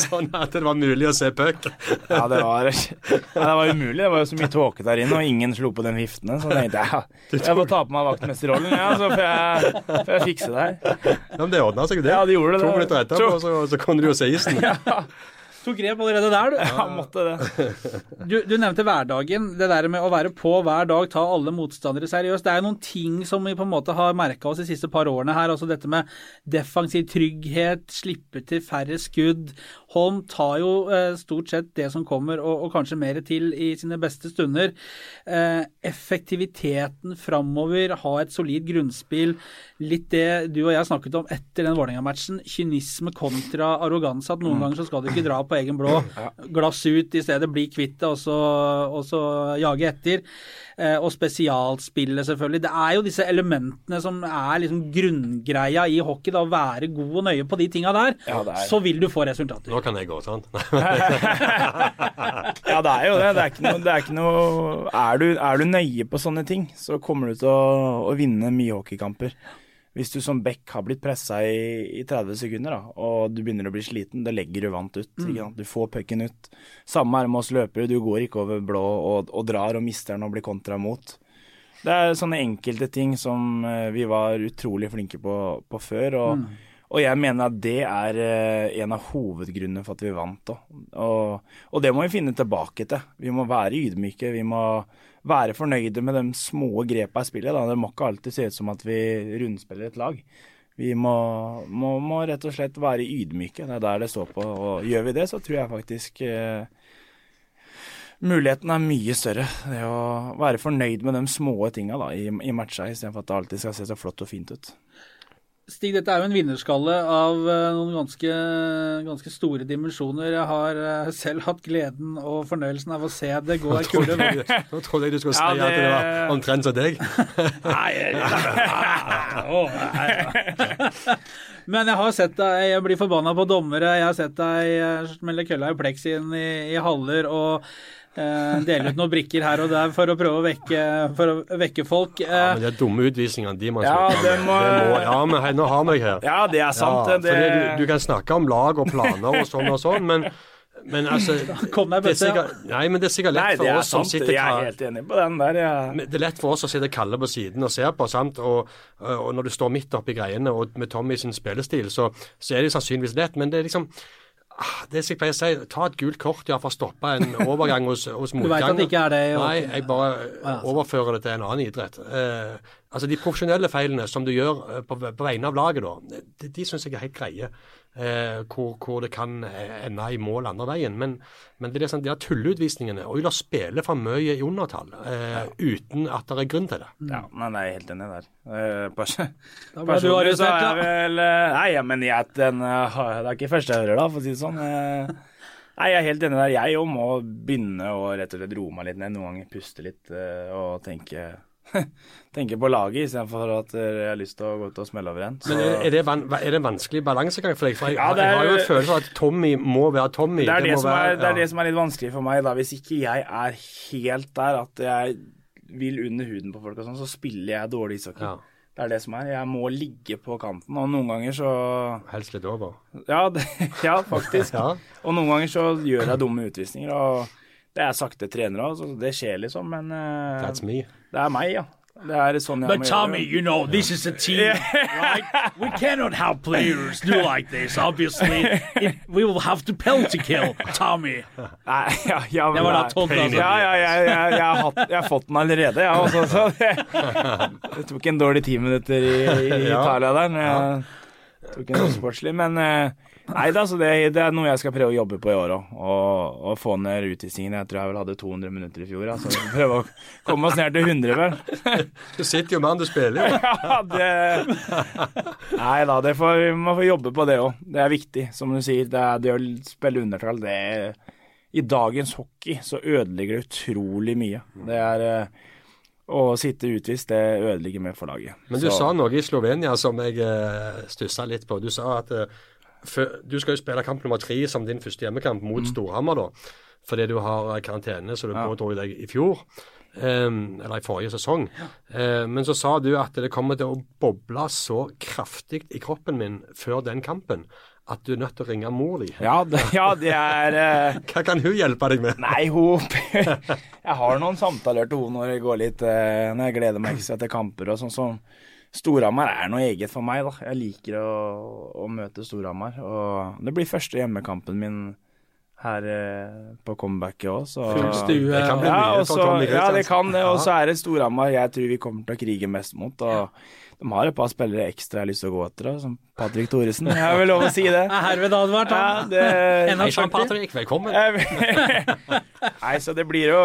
Speaker 3: sånn at det var mulig å se puck.
Speaker 2: Ja, det var, ja, det var umulig. Det var jo så mye tåke der inne, og ingen slo på den viftene. Så tenkte jeg ja, jeg får ta på meg vaktmesterrollen, ja, så får jeg, får jeg fikse det her.
Speaker 3: Ja, men det ordna seg, det.
Speaker 2: Ja, det gjorde det.
Speaker 3: To minutter etterpå, så, så kunne du jo se isen.
Speaker 1: Tok grep allerede der, du.
Speaker 2: Ja, måtte det.
Speaker 1: Du, du nevnte hverdagen. Det der med å være på hver dag, ta alle motstandere seriøst. Det er jo noen ting som vi på en måte har merka oss de siste par årene her. Altså dette med defensiv trygghet, slippe til færre skudd. Holm tar jo eh, stort sett det som kommer, og, og kanskje mer til i sine beste stunder. Eh, effektiviteten framover, ha et solid grunnspill. Litt det du og jeg snakket om etter den Vålerenga-matchen. Kynisme kontra arroganse. At noen ganger så skal du ikke dra på egen blå. Glass ut i stedet, bli kvitt det, og og så jage etter. Eh, og spesialspillet, selvfølgelig. Det er jo disse elementene som er liksom grunngreia i hockey. da, Å være god og nøye på de tinga der.
Speaker 2: Ja,
Speaker 1: Så vil du få resultater.
Speaker 3: Nå kan jeg gå, sant?
Speaker 2: Ja, det er jo det. Det er ikke noe, det er, ikke noe er, du, er du nøye på sånne ting, så kommer du til å, å vinne mye hockeykamper. Hvis du som back har blitt pressa i, i 30 sekunder, da, og du begynner å bli sliten, det legger du vant ut. Sant? Du får pucken ut. Samme er med oss løpere. Du går ikke over blå og, og drar og mister den og blir kontra mot. Det er sånne enkelte ting som eh, vi var utrolig flinke på, på før. og Og jeg mener at det er eh, en av hovedgrunnene for at vi vant. Og, og det må vi finne tilbake til. Vi må være ydmyke. Vi må være fornøyde med de små grepa i spillet. Da. Det må ikke alltid se ut som at vi rundspiller et lag. Vi må, må, må rett og slett være ydmyke. Det er der det står på. Og gjør vi det, så tror jeg faktisk eh, muligheten er mye større. Det å være fornøyd med de små tinga i, i matcha, istedenfor at det alltid skal se så flott og fint ut.
Speaker 1: Stig, dette er jo en vinnerskalle av eh, noen ganske, ganske store dimensjoner. Jeg har eh, selv hatt gleden og fornøyelsen av å se det gå ei kule nå.
Speaker 3: Nå trodde jeg du skulle si
Speaker 2: Ja,
Speaker 3: at det
Speaker 2: det-
Speaker 3: var omtrent som deg.
Speaker 1: Men jeg har sett deg bli forbanna på dommere, jeg har sett deg eh, smelle kølla i pleksien i, i haller og dele ut noen brikker her og der for å prøve å vekke, for å vekke folk.
Speaker 3: Ja,
Speaker 1: Eh,
Speaker 3: men de dumme utvisningene, de må
Speaker 2: Ja, det må-
Speaker 3: Det må- Ja, men hei, nå har vi deg her.
Speaker 2: Ja, det er sant.
Speaker 3: Ja,
Speaker 2: det,
Speaker 3: fordi du, du kan snakke om lag og planer og sånn og sånn, men, men altså
Speaker 1: Kom deg
Speaker 3: det
Speaker 1: bøtte,
Speaker 3: Nei, men det er sikkert
Speaker 2: Nei,
Speaker 3: lett
Speaker 2: det
Speaker 3: for
Speaker 2: oss
Speaker 3: oss som sitter
Speaker 2: Jeg er helt enig på den der.
Speaker 3: ja. Det er lett for oss å sitte kalde på siden og se på, sant? Og, og når du står midt oppi greiene og med Tommy sin spillestil, så, så er det sannsynligvis lett. Men det er liksom Det som jeg pleier å si, ta et gult kort ja, for å stoppe en overgang hos, hos
Speaker 1: Du vet at det ikke er det
Speaker 3: Nei, jeg bare overfører det til en annen idrett. Eh, altså De profesjonelle feilene som du gjør eh, på, på vegne av laget, da, de, de syns jeg er helt greie. Eh, hvor, hvor det kan eh, ende i mål andre veien. Men, men det er sånn, de der tulleutvisningene Oilers spiller for mye i undertall eh, uten at det er grunn til det.
Speaker 2: Ja, men jeg er helt enig der. Eh, pers- Personlig så er jeg vel eh, Nei, ja, men jeg, den, det er ikke første jeg hører, da, for å si det sånn. Nei, jeg er helt enig der. Jeg òg må begynne å rett og slett roe meg litt ned. Noen ganger puste litt og tenke Tenke på laget istedenfor at jeg har lyst til å gå ut og smelle over en. Så-
Speaker 3: Men er, det van, er det en vanskelig balansegang for deg? For jeg,
Speaker 2: Ja, er-
Speaker 3: jeg har jo en følelse av at Tommy må være Tommy.
Speaker 2: Det er det,
Speaker 3: det,
Speaker 2: som er, det
Speaker 3: ja.
Speaker 2: det som er litt vanskelig for meg. da. Hvis ikke jeg er helt der at jeg vil under huden på folk, og sånn, så spiller jeg dårlig ishockey.
Speaker 3: Ja.
Speaker 2: Det er det som er. Jeg må ligge på kanten, og noen ganger så
Speaker 3: Helst litt over.
Speaker 2: Ja, ja faktisk.
Speaker 3: Ja.
Speaker 2: Og noen ganger så gjør jeg dumme utvisninger, og det er sakte trenere altså. så det skjer liksom, men uh,
Speaker 3: That's me.
Speaker 2: det er meg, ja. Det er sånn jeg
Speaker 1: But
Speaker 2: må
Speaker 1: Tommy,
Speaker 2: gjøre.
Speaker 1: you know, this is a team, right? We cannot have players do like this, obviously. If we will have to penalty kill Tommy.
Speaker 2: Nei, ja, ja, men
Speaker 1: Det var da
Speaker 2: nei.
Speaker 1: Ja, ja,
Speaker 2: Ja, ja, jeg, har hatt, jeg har fått den allerede, jeg også. Så det, det tok en dårlig ti minutter i, i
Speaker 3: Ja.
Speaker 2: Italia der. Men, Jeg tok noe sportslig. Men eh, nei da, så det, det, er noe jeg skal prøve å jobbe på i år òg. Og, og, få ned utvisningen. Jeg tror jeg vel hadde 200 minutter i fjor. Altså. Prøve å komme oss ned til 100, vel.
Speaker 3: du sitter jo med han du spiller jo.
Speaker 2: ja, det Nei da, det får, vi må få jobbe på det òg. Det er viktig, som du sier. Det, er, det å spille undertall, det er I dagens hockey så ødelegger det utrolig mye. Det er eh, å sitte utvist, det ødelegger meg for laget.
Speaker 3: Men du så. sa noe i Slovenia som jeg uh, stussa litt på. Du sa at uh, for, du skal jo spille kamp nummer tre som din første hjemmekamp mot mm. Storhamar, da. Fordi du har karantene, så du ja. pådro deg i fjor. Um, eller i forrige sesong. Ja. Uh, men så sa du at det kommer til å boble så kraftig i kroppen min før den kampen at du er nødt til å ringe mor di.
Speaker 2: Ja, det, ja, det er uh,
Speaker 3: Hva kan hun hjelpe deg med?
Speaker 2: Nei, hun Jeg har noen samtaler til hun når det går litt uh, Når jeg gleder meg ikke til kamper og sånn. sånn. Storhamar er noe eget for meg, da. Jeg liker å, å møte Storhamar. Og det blir første hjemmekampen min her eh, på comebacket òg, så
Speaker 1: Full stue.
Speaker 3: Det kan bli mye
Speaker 2: ja, også, Ja, det kan det. Og så er det Storhamar jeg tror vi kommer til å krige mest mot. og. De har et par spillere ekstra jeg har lyst til å gå etter, som Patrick Thoresen. Jeg har vel lov å si det.
Speaker 1: Er herved advart,
Speaker 2: ja, det,
Speaker 3: Hei sann, Patrick. Velkommen.
Speaker 2: Nei, så det blir å,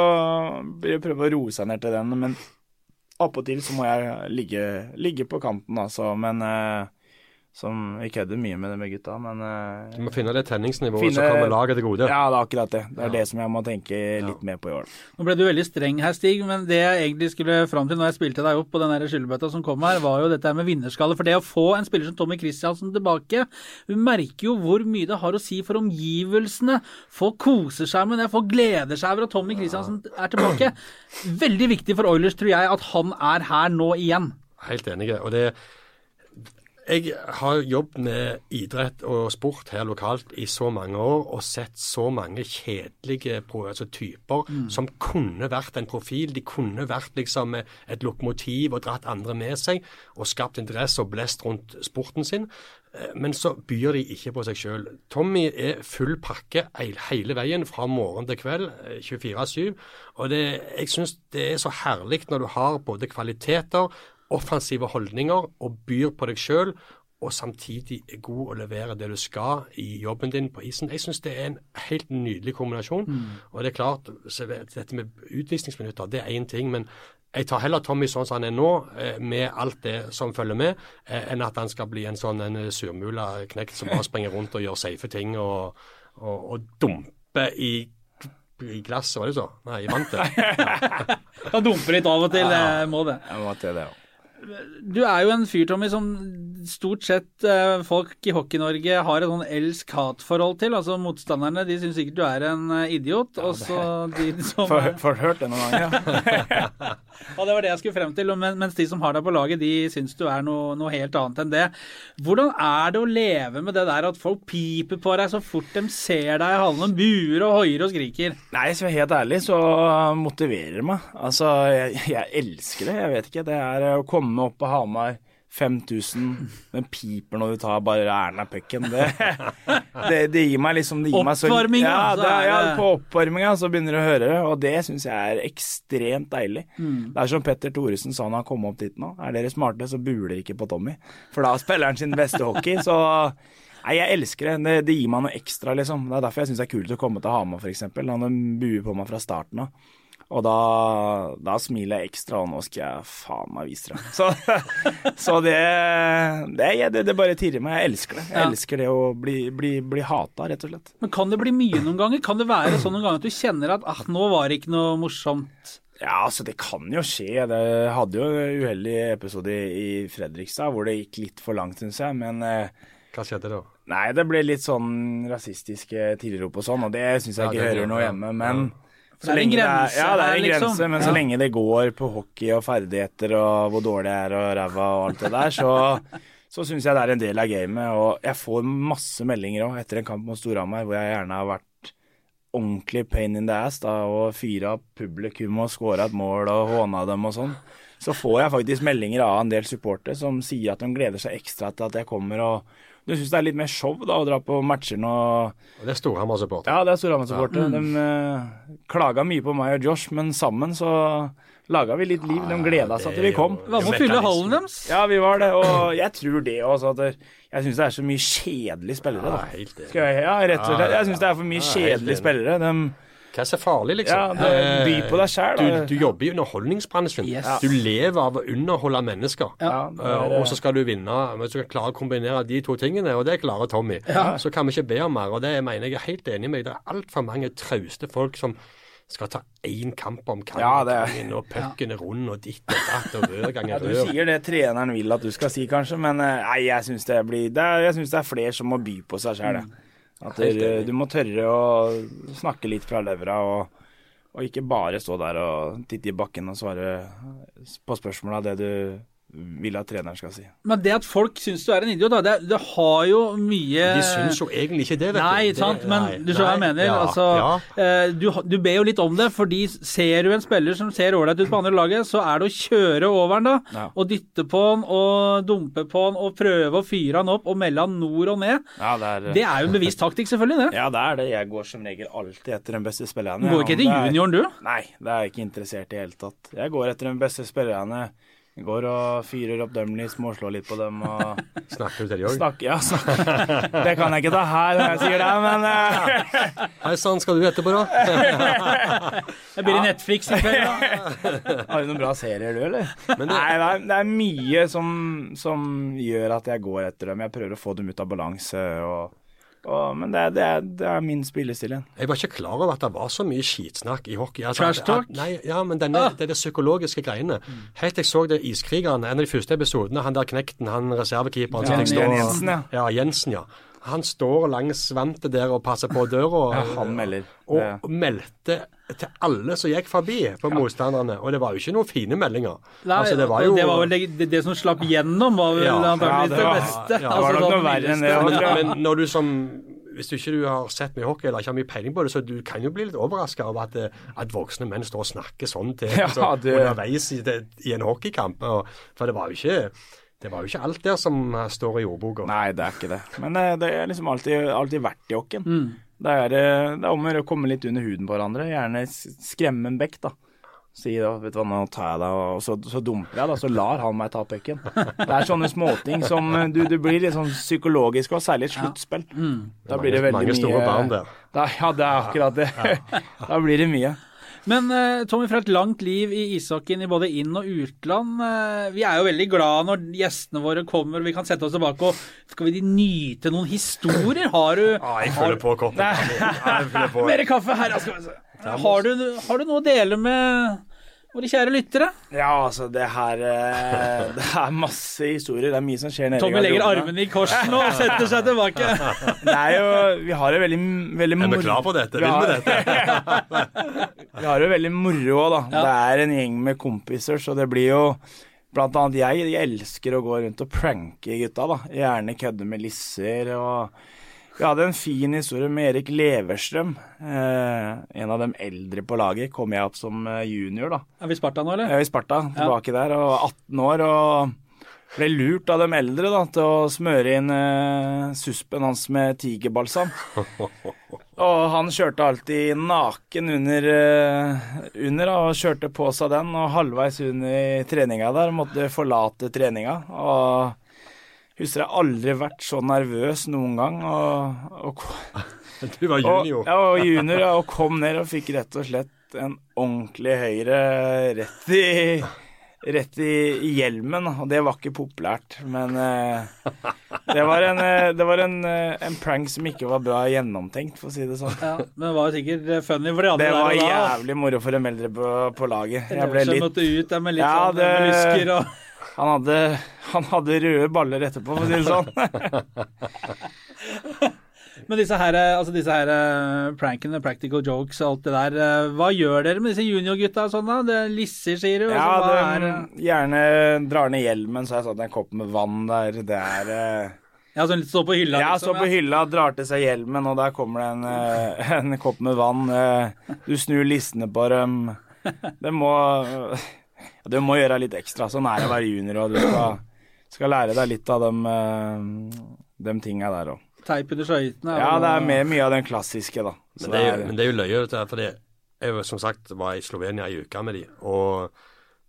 Speaker 2: blir å prøve å roe seg ned til den. Men appåtil så må jeg ligge, ligge på kanten, altså. Men uh, som Vi kødder mye med det med gutta, men uh,
Speaker 3: Du må finne det tenningsnivået finne, så kommer laget til gode.
Speaker 2: Ja, det er akkurat det. Det er ja. det som jeg må tenke litt ja. mer på i år.
Speaker 1: Nå ble du veldig streng her, Stig, men det jeg egentlig skulle fram til når jeg spilte deg opp på den skyllebøtta som kom her, var jo dette med vinnerskalle. For det å få en spiller som Tommy Christiansen tilbake Hun merker jo hvor mye det har å si for omgivelsene. Folk koser seg med det, folk gleder seg over at Tommy Christiansen er tilbake. Veldig viktig for Oilers, tror jeg, at han er her nå igjen.
Speaker 3: Helt enig. og det jeg har jobbet med idrett og sport her lokalt i så mange år og sett så mange kjedelige altså typer mm. som kunne vært en profil. De kunne vært liksom et lokomotiv og dratt andre med seg og skapt interesse og blest rundt sporten sin. Eh, men så byr de ikke på seg sjøl. Tommy er full pakke hele veien fra morgen til kveld, 24-7. Eh, og det, jeg syns det er så herlig når du har både kvaliteter offensive holdninger og byr på deg sjøl, og samtidig er god å levere det du skal i jobben din på isen. Jeg syns det er en helt nydelig kombinasjon. Mm. Og det er klart, dette med utvisningsminutter, det er én ting. men jeg tar heller Tommy sånn som han er nå, eh, med alt det som følger med, eh, enn at han skal bli en sånn en surmula knekt som bare springer rundt og gjør safe ting og, og, og dumper i i glasset, var det så? Nei, i vantet.
Speaker 1: Ja. Han dumper litt av og til, ja, må det.
Speaker 2: Jeg må til det, ja.
Speaker 1: Du er jo en fyr, Tommy, som stort sett eh, folk i Hockey-Norge har et sånn elsk-hat-forhold til. Altså Motstanderne de syns sikkert du er en eh, idiot. Ja, og så de som
Speaker 2: Får hørt det noen ganger,
Speaker 1: ja. og det var det jeg skulle frem til. Mens de som har deg på laget, de syns du er noe, noe, helt annet enn det. Hvordan er det å leve med det der at folk piper på deg så fort de ser deg i hallene, buer og hoier og skriker?
Speaker 2: Nei, så helt ærlig så motiverer det meg. Altså, jeg, jeg elsker det. Jeg vet ikke. Det er å komme opp på Hamar 5000. Den piper når du tar bare Erna pucken. Det, det, det, gir meg liksom det gir
Speaker 1: Oppvarminga!
Speaker 2: Ja, det, ja, på oppvarminga så begynner du å høre det, og det syns jeg er ekstremt deilig. Mm. Det er som Petter Thoresen sa når han kom opp dit nå. Er dere smarte, så buler ikke på Tommy. For da spiller han sin beste hockey. Så Nei, jeg elsker det. det. det. gir meg noe ekstra, liksom. Det er derfor jeg syns det er kult å komme til Hamar, f.eks. Han buer på meg fra starten av. Og da, da, smiler jeg ekstra, og nå skal jeg faen meg vise dere. Så, så det, det, det, det, bare tirrer meg. Jeg elsker det. Jeg ja. elsker det å bli, bli, bli hata, rett og slett.
Speaker 1: Men kan det bli mye noen ganger? Kan det være sånn noen ganger at du kjenner at ah, nå var det ikke noe morsomt?
Speaker 2: Ja, altså det kan jo skje. Det hadde jo en uheldig episode i Fredrikstad hvor det gikk litt for langt, syns jeg. Men eh,
Speaker 3: Hva skjedde da?
Speaker 2: Nei, det ble litt sånn rasistiske tilrop og sånn, og det syns jeg ja, ikke hører noe hjemme. Men ja.
Speaker 1: Så det er en grense
Speaker 2: ja, det er en liksom. grense, men så lenge det går på hockey og ferdigheter og hvor dårlig jeg er og ræva og alt det der, så, så syns jeg det er en del av gamet. Og jeg får masse meldinger òg etter en kamp mot Storhamar hvor jeg gjerne har vært ordentlig pain in the ass da, og fyra publikum og scora et mål og håna dem og sånn. Så får jeg faktisk meldinger av en del supportere som sier at de gleder seg ekstra til at jeg kommer og du syns det er litt mer show da, å dra på matcher nå?
Speaker 3: Og det er Storhamar-supporter.
Speaker 2: Ja, det er Storhamar-supporter. Ja. Mm. De uh, klaga mye på meg og Josh, men sammen så laga vi litt liv. De gleda seg til vi kom.
Speaker 1: Hva med å fylle hallen deres?
Speaker 2: Ja, vi var det, og jeg tror det også. Jeg syns det er så mye kjedelige spillere.
Speaker 3: Ja,
Speaker 2: da. Skal jeg, ja, rett og slett. Jeg syns det er for mye
Speaker 3: Ja,
Speaker 2: kjedelige spillere. De,
Speaker 3: Hva er så farlig, liksom?
Speaker 2: ja, det, by på deg selv,
Speaker 3: Du, du jobber i underholdningsbransjen.
Speaker 1: Yes.
Speaker 3: Du lever av å underholde mennesker.
Speaker 2: Ja, det
Speaker 3: Eh,
Speaker 2: er-
Speaker 3: og så skal du vinne. Men så skal du klare å kombinere de to tingene, og det klarer Tommy. Så kan vi ikke be om mer. Og det mener jeg er helt enig med deg. Det er altfor mange trauste folk som skal ta én kamp om kampen,
Speaker 2: Ja, det er-
Speaker 3: og pucken er rund, og ditt og datt, og rød ganger
Speaker 2: Ja, du sier det treneren vil at du skal si, kanskje, men eh, nei, jeg syns det, blir- det, er- jeg synes det er flere som må by på seg sjøl. At Dere- du må tørre å snakke litt fra levra, og, og ikke bare stå der og titte i bakken og svare på spørsmål av det du vil at treneren skal si.
Speaker 1: Men det at folk syns du er en idiot, da, det, det har jo mye
Speaker 3: De syns jo egentlig ikke det, vet
Speaker 1: Nei,
Speaker 3: du.
Speaker 1: Sant, men
Speaker 3: nei,
Speaker 1: du skjønner hva jeg mener.
Speaker 3: Ja,
Speaker 1: altså,
Speaker 3: ja.
Speaker 1: eh, du, du ber jo litt om det, fordi ser du en spiller som ser ålreit ut på andre laget, så er det å kjøre over han da,
Speaker 2: Ja.
Speaker 1: og dytte på han og dumpe på han og prøve å fyre han opp og melde han nord og ned.
Speaker 2: Ja, det er,
Speaker 1: Det er jo en bevisst taktikk, selvfølgelig, det.
Speaker 2: ja, det er det. Jeg går som regel alltid etter den beste spilleren.
Speaker 1: Du går ikke etter
Speaker 2: er-
Speaker 1: junioren, du?
Speaker 2: Nei, det er jeg ikke interessert i i det hele tatt. Jeg går etter den beste spillerne. Går og fyrer opp i småslår litt på dem og
Speaker 3: Snakker du til Jorg? òg?
Speaker 2: snakker Ja, snakker. Det kan jeg ikke ta her når jeg sier det, men uh...
Speaker 3: Hei sann, skal du etterpå, da?
Speaker 1: Det blir Netflix i kveld. da.
Speaker 2: Har du noen bra serier, du, eller?
Speaker 3: Men det-
Speaker 2: Nei, det er, det er mye som, som gjør at jeg går etter dem. Jeg prøver å få dem ut av balanse. Og, og, men det, er- det, er, det er min spillestil igjen.
Speaker 3: Jeg var ikke klar over at det var så mye skitsnakk i hockey. Altså,
Speaker 1: Trash talk?
Speaker 3: At, nei, ja, men denne,
Speaker 1: Ah.
Speaker 3: det er det psykologiske greiene. Helt til jeg så det Iskrigerne, en av de første episodene, han der knekten, han reservekeeperen
Speaker 2: Ja, Jensen, ja.
Speaker 3: Ja, Jensen, ja. Han står langs vantet der og passer på døra.
Speaker 2: Ja, han melder.
Speaker 3: Og meldte til alle som gikk forbi på motstanderne. Og det var jo ikke noen fine meldinger.
Speaker 1: Nei,
Speaker 3: altså, det var jo
Speaker 1: det, var vel det, det, som slapp gjennom, var vel
Speaker 3: Ja,
Speaker 1: antakeligvis
Speaker 2: ja, det
Speaker 1: det, beste.
Speaker 3: ja,
Speaker 2: det var nok
Speaker 1: sånn
Speaker 2: noe verre enn det,
Speaker 1: mildeste.
Speaker 3: Men når du som hvis du ikke du har sett mye hockey eller ikke har mye peiling på det, så du kan jo bli litt overraska over at, eh, at voksne menn står og snakker sånn til
Speaker 2: Ja,
Speaker 3: altså,
Speaker 2: det-
Speaker 3: underveis i, det, i en hockeykamp. Og, for det var jo ikke det var jo ikke alt der som eh, står i ordboka.
Speaker 2: Nei, det er ikke det. Men eh, det er liksom alltid, alltid verdt i hockeyen. Det, er, eh, det er om å gjøre å komme litt under huden på hverandre. Gjerne skremme en bekk, da. Si da, vet du hva, nå tar jeg deg, og så, så dumper jeg, da. Så lar han meg ta pucken. Det er sånne småting som du, du blir litt sånn psykologisk, og særlig et sluttspill. Da blir det veldig
Speaker 3: mange
Speaker 2: mye
Speaker 3: store barn der.
Speaker 2: Da, ja, det er akkurat det. da blir det mye.
Speaker 1: Men eh, Tommy, fra et langt liv i ishockeyen i både inn- og utland, eh, vi er jo veldig glad når gjestene våre kommer og vi kan sette oss tilbake og skal vi nyte noen historier? Har du
Speaker 3: Ja, jeg følger på koppen.
Speaker 1: Mer kaffe her, skal vi se. Har du, har du noe å dele med våre kjære lyttere?
Speaker 2: Ja, altså, det her eh, Det er masse historier. Det er mye som skjer nede
Speaker 1: Tommy legger armene i kors nå og setter seg tilbake.
Speaker 2: Det er jo Vi har det veldig, veldig
Speaker 3: Er vi
Speaker 2: moro-
Speaker 3: klar på dette?
Speaker 2: Vi
Speaker 3: Vil vi dette?
Speaker 2: Vi har det veldig moro òg, da.
Speaker 1: Ja.
Speaker 2: Det er en gjeng med kompiser, så det blir jo Blant annet jeg, jeg elsker å gå rundt og pranke gutta, da. Gjerne kødde med lisser og Vi hadde en fin historie med Erik Leverstrøm. Eh, en av dem eldre på laget. Kom jeg opp som eh, junior, da.
Speaker 1: Er vi Sparta nå, eller?
Speaker 2: Ja, er i Sparta, tilbake der, og 18 år. og ble lurt av de eldre da, til å smøre inn eh, suspen hans med tigerbalsam. Og han kjørte alltid naken under, eh, under da, og kjørte på seg den. Og halvveis under treninga der måtte forlate treninga. Og husker jeg aldri vært så nervøs noen gang. Og, og,
Speaker 3: Du var
Speaker 2: og,
Speaker 3: junior.
Speaker 2: ja, og junior, og kom ned og fikk rett og slett en ordentlig høyre rett i Rett i, hjelmen, og det var ikke populært. Men eh, det var, en, eh, det var en, eh, en prank som ikke var bra gjennomtenkt, for å si det sånn.
Speaker 1: Ja, men det var sikkert eh, funny for de andre
Speaker 2: Det var
Speaker 1: der og da.
Speaker 2: jævlig moro for de eldre på, på laget. Jeg ble litt
Speaker 1: måtte ut der med litt
Speaker 2: Ja,
Speaker 1: sånn med og
Speaker 2: han hadde, han hadde røde baller etterpå, for å si det sånn.
Speaker 1: Men disse her, eh, altså disse her eh, prankene, practical jokes og alt det der, eh, hva gjør dere med disse juniorgutta og sånn da? Det er lisser, sier du?
Speaker 2: Ja,
Speaker 1: så hva er,
Speaker 2: gjerne drar ned hjelmen, så har jeg satt en kopp med vann der. Det er
Speaker 1: ja, sånn litt stå på hylla,
Speaker 2: Ja,
Speaker 1: liksom?
Speaker 2: står på hylla, drar til seg hjelmen, og der kommer det en, en kopp med vann. Du snur lissene på dem. Det må Du må gjøre litt ekstra. Sånn er det å være junior, og du skal, skal lære deg litt av dem, dem tinga der òg.
Speaker 1: Teip under skøytene?
Speaker 2: Ja, det er mer mye av den klassiske, da. Så
Speaker 3: Men det, er jo, men det er jo løye, dette her. for det, jeg var, som sagt var i Slovenia i uka med de, og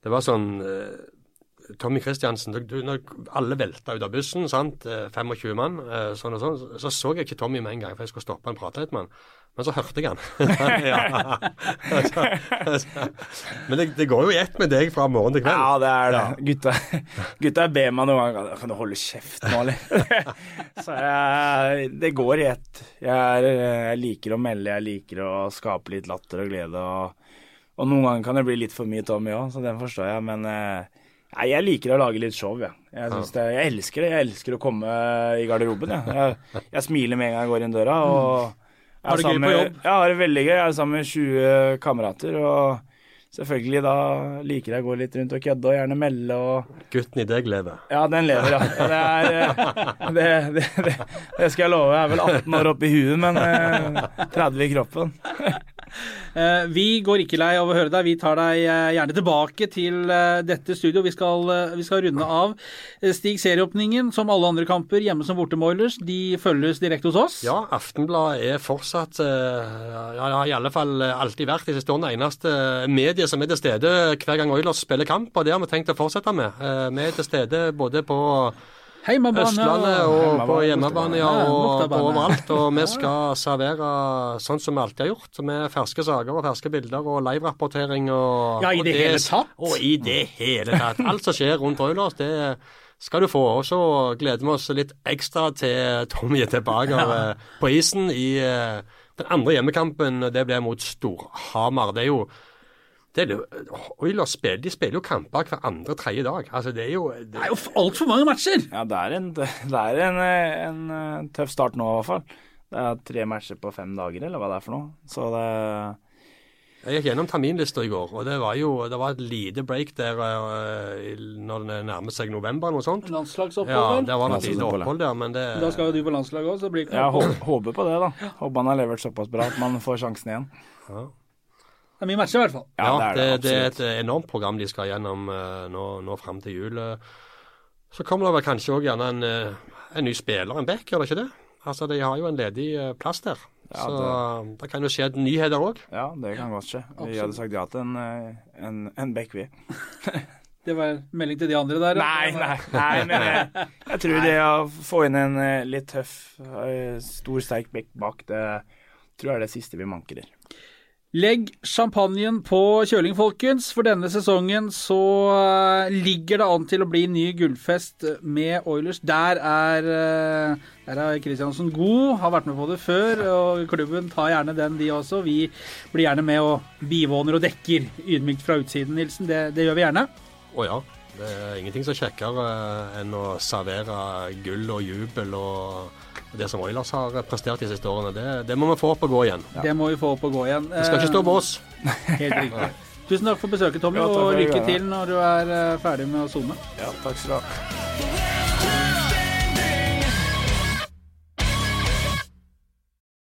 Speaker 3: Det var sånn eh, Tommy Kristiansen Når alle velta ut av bussen, sant, eh, 25 mann, eh, sånn og sånn, så så jeg ikke Tommy med en gang, for jeg skulle stoppe og prate litt med han. Men så hørte jeg han. ja. altså, altså. Men det, det, går jo i ett med deg fra morgen til kveld.
Speaker 2: Ja, det er det. Ja. Gutta, gutta ber meg noen ganger Kan du holde kjeft nå, eller? så jeg, det går i ett. Jeg, jeg, liker å melde, jeg liker å skape litt latter og glede. Og, og noen ganger kan det bli litt for mye Tommy òg, så den forstår jeg. Men eh, Nei, jeg liker å lage litt show, ja. jeg. Det, jeg elsker det. Jeg elsker å komme i garderoben. Ja. Jeg, jeg smiler med en gang jeg går inn døra. og
Speaker 1: har du gøy på jobb?
Speaker 2: Ja, har det veldig gøy. Jeg er sammen med 20 kamerater. og Selvfølgelig da liker jeg å gå litt rundt og kødde og gjerne melde og
Speaker 3: Gutten i deg lever?
Speaker 2: Ja, den lever, ja. Det, er, det, det, det, skal jeg love. Jeg er vel 18 år oppe i huet, men 30 eh, i kroppen.
Speaker 1: Eh, vi går ikke lei av å høre deg. Vi tar deg eh, gjerne tilbake til eh, dette studio. Vi skal, vi skal runde av. Stig, serieåpningen, som alle andre kamper, hjemme som borte Moilers, de følges direkte hos oss?
Speaker 3: Ja, Aftenbladet er fortsatt, ja, har i alle fall alltid vært de siste årene, eneste mediet som er til stede hver gang Oilers spiller kamp. Og det har vi tenkt å fortsette med. Vi er til stede både på
Speaker 1: Heimebane,
Speaker 3: Østlandet og på hjemmebane ja, og på overalt. Og vi skal servere sånn som vi alltid har gjort, med ferske saker og ferske bilder og live-rapportering. Og,
Speaker 1: ja, i det,
Speaker 3: det,
Speaker 1: hele tatt?
Speaker 3: Og i det hele tatt. Alt som skjer rundt Oilers, det skal du få. Og så gleder vi oss litt ekstra til Tommy er tilbake ja. Eh, på isen i eh, den andre hjemmekampen. Det blir mot Storhamar. Det er jo det er jo, Oilers spiller, de spiller jo kamper hver andre-tredje dag. Altså, det er jo
Speaker 1: Det, det er jo altfor mange matcher!
Speaker 2: Ja, det er, en, det er en, en, en, tøff start nå, i hvert fall. Det er tre matcher på fem dager, eller hva det er for noe. Så det
Speaker 3: Jeg gikk gjennom terminlista i går, og det var jo det var et lite break der uh, når det nærmer seg november eller noe sånt.
Speaker 1: Landslagsopphold?
Speaker 3: Ja, det var et lite opphold der, men det
Speaker 1: Da skal jo du på landslaget òg, så blir det
Speaker 2: ikke noe Jeg håper på det, da. Håper han har levert såpass bra at man får sjansen igjen. Ja.
Speaker 1: Det er mye matcher, i hvert fall.
Speaker 3: Ja, ja det, er det, det, er et enormt program de skal gjennom uh, nå, nå fram til jul. Så kommer det vel kanskje òg gjerne en, uh, en, ny spiller, en back, gjør det ikke det? Altså, De har jo en ledig uh, plass der. Ja, så det, det, kan jo skje nyheter òg.
Speaker 2: Ja, det kan godt skje. Vi hadde sagt ja til en, en, en back, vi.
Speaker 1: det var melding til de andre der?
Speaker 2: Nei, nei, nei men jeg, jeg tror det å få inn en litt tøff, stor, sterk back bak, det tror jeg er det siste vi manker.
Speaker 1: Legg champagnen på kjøling, folkens. For denne sesongen så eh, ligger det an til å bli ny gullfest med Oilers. Der er, eh, der er Kristiansen god, har vært med på det før. Og klubben tar gjerne den, de også. Vi blir gjerne med og bivåner og dekker ydmykt fra utsiden, Nilsen. Det, det gjør vi gjerne.
Speaker 3: Å ja. Det er ingenting som kjekkere enn å servere gull og jubel og det som Oilers har prestert de siste årene, det, det, må vi få opp og gå igjen.
Speaker 1: Ja. Det må vi få opp og gå igjen.
Speaker 3: Det skal ikke stå på oss.
Speaker 1: Helt riktig. Tusen takk for besøket, Tommy, ja, og lykke til når du er eh, ferdig med å sone.
Speaker 2: Ja, takk skal du ha.